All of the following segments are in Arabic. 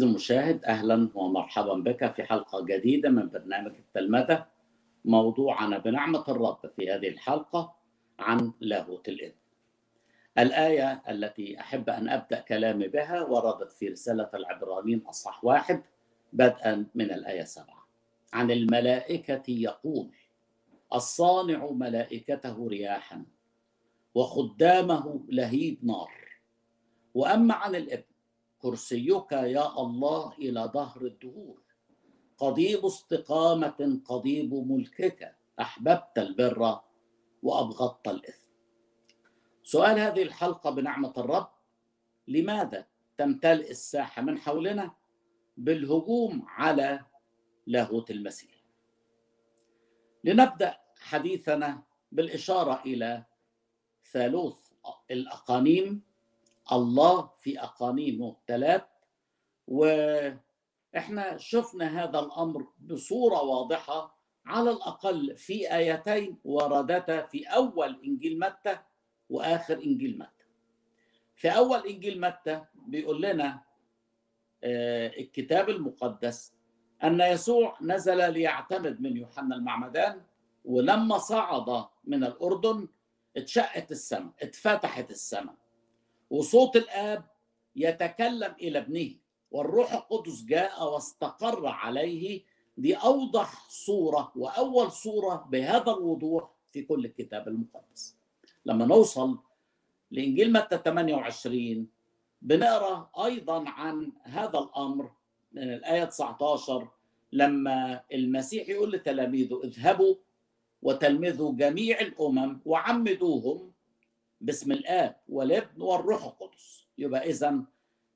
عزيزي المشاهد أهلا ومرحبا بك في حلقة جديدة من برنامج التلمذة موضوعنا بنعمة الرب في هذه الحلقة عن لاهوت الابن. الآية التي أحب أن أبدأ كلامي بها وردت في رسالة العبرانيين اصحاح واحد بدءا من الآية سبعه. عن الملائكة يقول: الصانع ملائكته رياحا وخدامه لهيب نار. وأما عن الإبن كرسيك يا الله إلى ظهر الدهور. قضيب استقامة قضيب ملكك. أحببت البر وأبغضت الإثم. سؤال هذه الحلقة بنعمة الرب. لماذا تمتلئ الساحة من حولنا بالهجوم على لاهوت المسيح؟ لنبدأ حديثنا بالإشارة إلى ثالوث الأقانيم. الله في أقانيمه ثلاث وإحنا شفنا هذا الأمر بصورة واضحة على الأقل في آيتين وردتا في أول إنجيل متى وآخر إنجيل متى. في أول إنجيل متى بيقول لنا الكتاب المقدس أن يسوع نزل ليعتمد من يوحنا المعمدان ولما صعد من الأردن اتشقت السماء اتفتحت السماء. وصوت الآب يتكلم إلى ابنه والروح القدس جاء واستقر عليه دي اوضح صورة وأول صورة بهذا الوضوح في كل الكتاب المقدس. لما نوصل لإنجيل متى 28 بنقرأ أيضا عن هذا الأمر من الآية 19 لما المسيح يقول لتلاميذه اذهبوا وتلمذوا جميع الأمم وعمدوهم باسم الآب والابن والروح القدس. يبقى إذا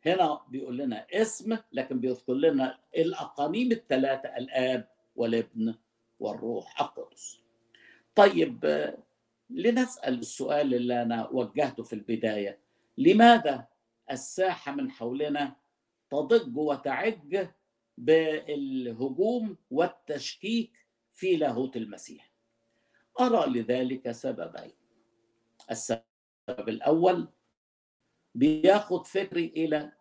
هنا بيقول لنا اسم لكن بيذكر لنا الأقانيم الثلاثة الآب والابن والروح القدس. طيب لنسأل السؤال اللي أنا وجهته في البداية. لماذا الساحة من حولنا تضج وتعج بالهجوم والتشكيك في لاهوت المسيح؟ أرى لذلك سببين. السبب السبب الأول بياخد فكري إلى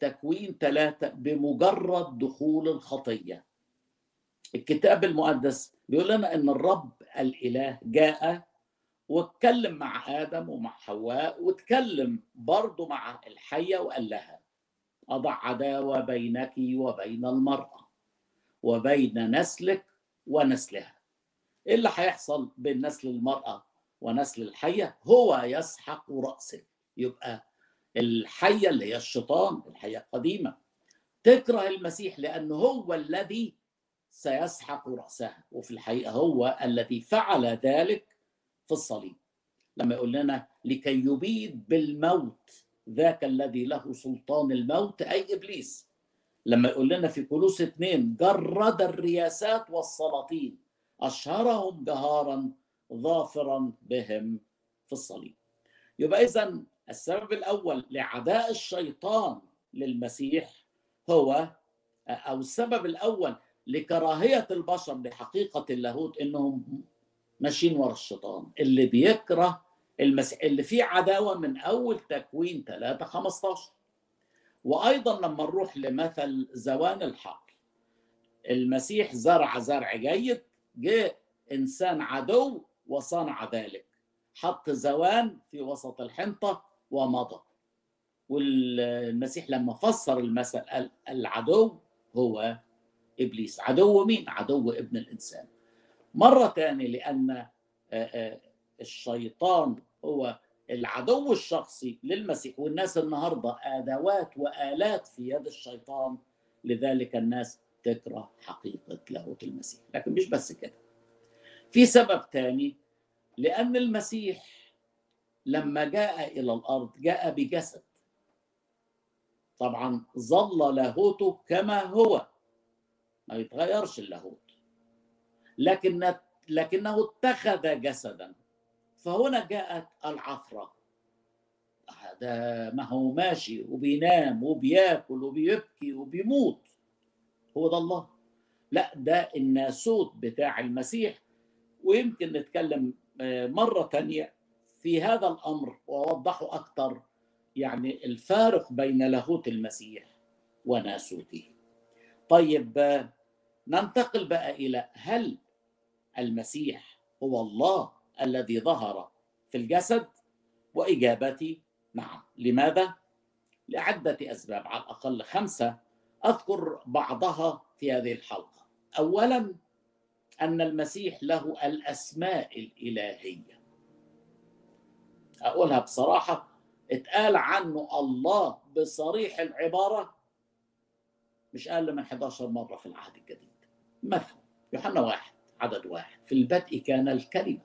تكوين ثلاثة بمجرد دخول الخطية. الكتاب المقدس بيقول لنا أن الرب الإله جاء واتكلم مع آدم ومع حواء واتكلم برضه مع الحية وقال لها أضع عداوة بينك وبين المرأة وبين نسلك ونسلها. إيه اللي هيحصل بين نسل المرأة؟ ونسل الحية هو يسحق رأسه. يبقى الحية اللي هي الشيطان الحية القديمة. تكره المسيح لأنه هو الذي سيسحق رأسها. وفي الحقيقة هو الذي فعل ذلك في الصليب. لما يقول لنا لكي يبيد بالموت ذاك الذي له سلطان الموت أي إبليس. لما يقول لنا في كولوس اثنين جرد الرياسات والسلاطين أشهرهم جهارا ظافرا بهم في الصليب. يبقى اذا السبب الأول لعداء الشيطان للمسيح هو أو السبب الأول لكراهية البشر لحقيقة اللاهوت إنهم ماشيين ورا الشيطان. اللي بيكره المسيح اللي فيه عداوة من أول تكوين 3 15 وأيضا لما نروح لمثل زوان الحقل المسيح زرع زرع جيد جاء إنسان عدو وصنع ذلك. حط زوان في وسط الحنطة ومضى. والمسيح لما فسر المثل قال العدو هو إبليس. عدو مين؟ عدو ابن الإنسان. مرة تاني لأن الشيطان هو العدو الشخصي للمسيح. والناس النهاردة أدوات وآلات في يد الشيطان. لذلك الناس تكره حقيقة لاهوت المسيح. لكن مش بس كده. في سبب تاني لأن المسيح لما جاء إلى الأرض جاء بجسد. طبعا ظل لاهوته كما هو ما يتغيرش اللاهوت. لكن لكنه اتخذ جسدا. فهنا جاءت العفرة. هذا ما هو ماشي وبينام وبياكل وبيبكي وبيموت. هو ده الله. لا ده الناسوت بتاع المسيح. ويمكن نتكلم مرة تانية في هذا الأمر وأوضحه أكثر يعني الفارق بين لاهوت المسيح وناسوته. طيب ننتقل بقى إلى هل المسيح هو الله الذي ظهر في الجسد؟ وإجابتي نعم. لماذا؟ لعدة أسباب على الأقل خمسة أذكر بعضها في هذه الحلقة. اولا أن المسيح له الأسماء الإلهية. أقولها بصراحة اتقال عنه الله بصريح العبارة مش أقل من 11 مرة في العهد الجديد. مثلا يوحنا واحد عدد واحد. في البدء كان الكلمة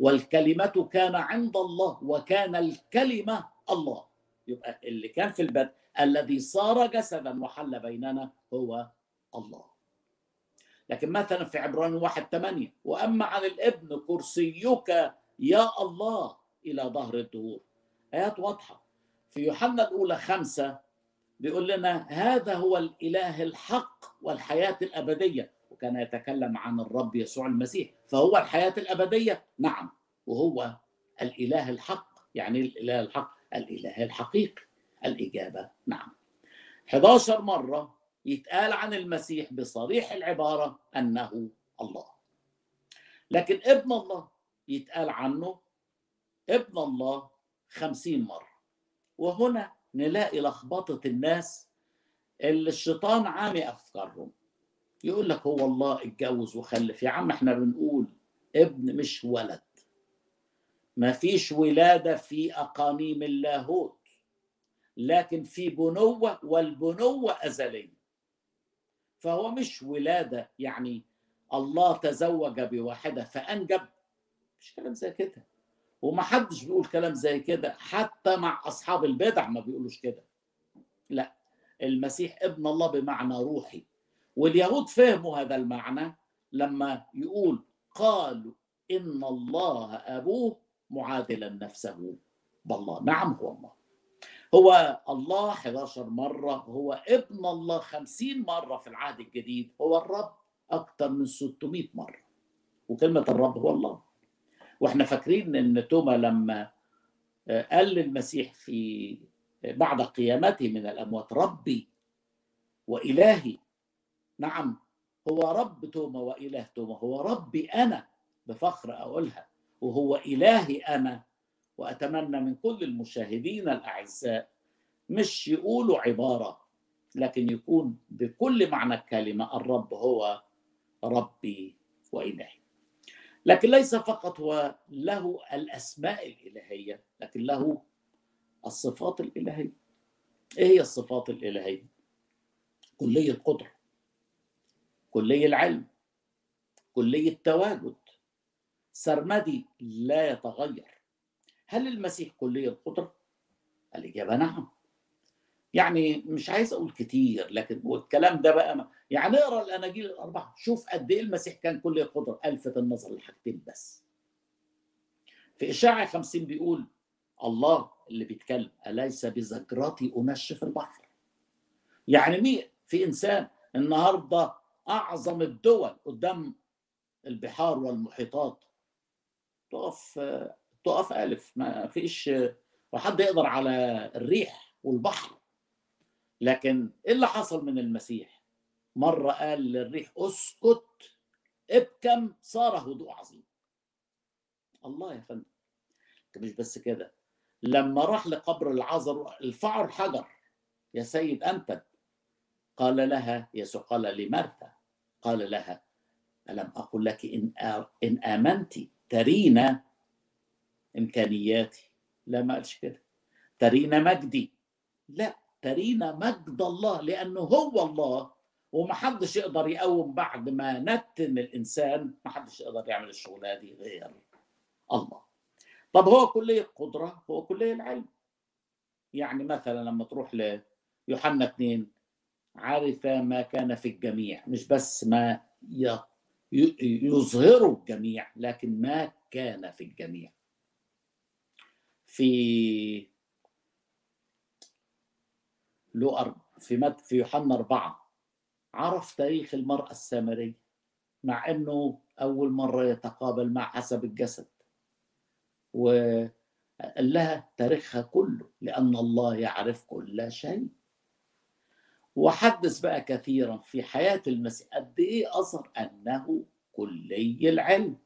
والكلمة كان عند الله وكان الكلمة الله. يبقى اللي كان في البدء الذي صار جسدا وحل بيننا هو الله. لكن مثلا في عبران واحد ثمانية وأما عن الابن كرسيك يا الله إلى ظهر الدهور. آيات واضحة. في يوحنا الأولى خمسة بيقول لنا هذا هو الإله الحق والحياة الأبدية. وكان يتكلم عن الرب يسوع المسيح. فهو الحياة الأبدية؟ نعم. وهو الإله الحق. يعني الإله الحق. الإله الحقيقي. الإجابة؟ نعم. 11 مرة يتقال عن المسيح بصريح العبارة أنه الله. لكن ابن الله يتقال عنه ابن الله خمسين مرة. وهنا نلاقي لخبطة الناس اللي الشيطان عامي أفكارهم. يقول لك هو الله اتجوز وخلف. يا عم إحنا بنقول ابن مش ولد. ما فيش ولادة في أقانيم اللاهوت. لكن في بنوة والبنوة أزلية. فهو مش ولادة يعني الله تزوج بواحدة فأنجب. مش كلام زي كده. وما حدش بيقول كلام زي كده حتى مع أصحاب البدع ما بيقولوش كده. لا المسيح ابن الله بمعنى روحي. واليهود فهموا هذا المعنى لما يقول قالوا إن الله أبوه معادلا نفسه بالله. نعم هو الله. هو الله 11 مرة هو ابن الله 50 مرة في العهد الجديد هو الرب أكثر من 600 مرة. وكلمة الرب هو الله. وإحنا فاكرين إن توما لما قال للمسيح في بعد قيامته من الأموات ربي وإلهي. نعم هو رب توما وإله توما هو ربي أنا بفخر أقولها وهو إلهي أنا وأتمنى من كل المشاهدين الأعزاء مش يقولوا عبارة لكن يكون بكل معنى الكلمة الرب هو ربي وإلهي. لكن ليس فقط هو له الأسماء الإلهية لكن له الصفات الإلهية. إيه هي الصفات الإلهية؟ كلية القدرة كلية العلم كلية التواجد. سرمدي لا يتغير. هل المسيح كلية القدرة؟ الإجابة نعم. يعني مش عايز أقول كتير لكن والكلام ده بقى يعني اقرا الاناجيل الأربعة. شوف قد إيه المسيح كان كل قدره الفت النظر لحاجتين بس. في إشاعة 50 بيقول الله اللي بيتكلم أليس بزجرتي انشف البحر؟ يعني مين؟ في إنسان النهارده أعظم الدول قدام البحار والمحيطات. تقف تقف ألف. ما فيش وحد يقدر على الريح والبحر. لكن إيه اللي حصل من المسيح؟ مرة قال للريح أسكت ابكم صار هدوء عظيم. الله يا فندم. مش بس كده. لما راح لقبر العذر الفعر حجر. يا سيد أنت؟ قال لها يسوع. قال لمرثا قال لها ألم أقل لك إن إن آمنت ترينا إمكانياتي. لا ما قالش كده. ترينا مجدي. لا ترينا مجد الله لأنه هو الله ومحدش يقدر يقوم بعد ما نتن الإنسان محدش يقدر يعمل الشغلانة دي غير الله. طب هو كلية قدرة؟ هو كلية العلم. يعني مثلا لما تروح ليوحنا 2 عرف ما كان في الجميع مش بس ما يظهره الجميع لكن ما كان في الجميع. في لو في مد في يوحنا أربعة. عرف تاريخ المرأة السامرية مع أنه أول مرة يتقابل مع حسب الجسد. وقال لها تاريخها كله لأن الله يعرف كل شيء. وحدث بقى كثيرا في حياة المسيح قد إيه أظهر أنه كلي العلم.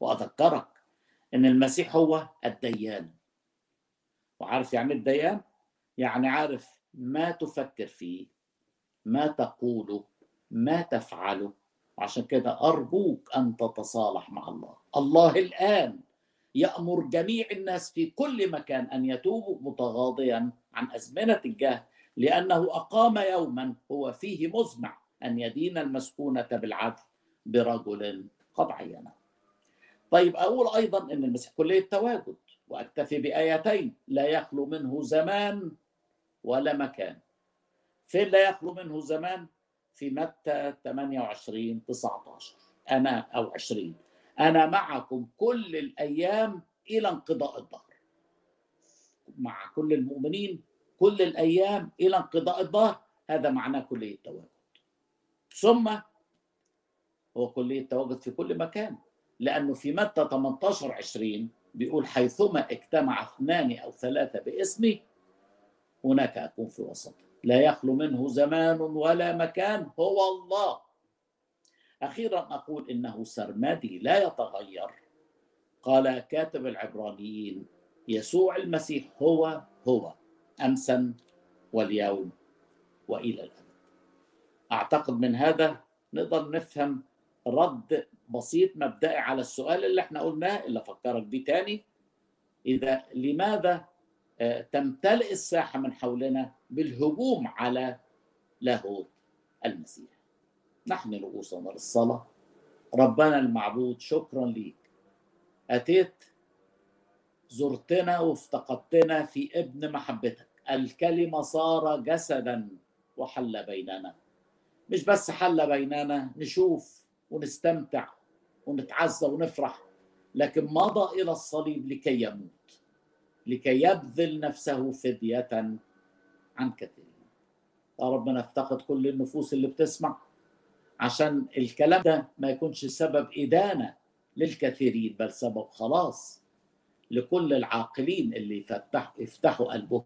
وأذكرك أن المسيح هو الديان. وعارف يعني الديان يعني عارف ما تفكر فيه ما تقوله ما تفعله. عشان كده أرجوك أن تتصالح مع الله. الله الآن يأمر جميع الناس في كل مكان أن يتوبوا متغاضيا عن أزمنة الجهل لأنه أقام يوما هو فيه مزمع أن يدين المسكونة بالعدل برجل قد عينه. طيب أقول أيضا أن المسيح كلية تواجد وأكتفي بآيتين لا يخلو منه زمان ولا مكان. فين لا يخلو منه زمان؟ في متى 28 19 أنا أو 20 أنا معكم كل الأيام إلى انقضاء الظهر مع كل المؤمنين كل الأيام إلى انقضاء الظهر هذا معناه كلية تواجد ثم هو كلية تواجد في كل مكان. لأنه في متى 18 20 بيقول حيثما اجتمع اثنان أو ثلاثة باسمي هناك أكون في وسط. لا يخلو منه زمان ولا مكان هو الله. أخيرا أقول إنه سرمدي لا يتغير. قال كاتب العبرانيين يسوع المسيح هو هو أمسا واليوم وإلى الأبد. أعتقد من هذا نقدر نفهم رد بسيط مبدئي على السؤال اللي إحنا قلناه اللي افكرك بيه تاني. إذا لماذا آه، تمتلئ الساحة من حولنا بالهجوم على لاهوت المسيح؟ نحن رؤوسنا للصلاة. ربنا المعبود شكرا ليك. أتيت زرتنا وافتقدتنا في ابن محبتك. الكلمة صار جسدا وحل بيننا. مش بس حل بيننا نشوف ونستمتع ونتعزى ونفرح لكن مضى إلى الصليب لكي يموت لكي يبذل نفسه فدية عن كثيرين يا ربنا افتقد كل النفوس اللي بتسمع عشان الكلام ده ما يكونش سبب إدانة للكثيرين بل سبب خلاص لكل العاقلين اللي يفتح يفتحوا قلبهم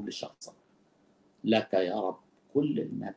لشخصك. لك يا رب كل المجد.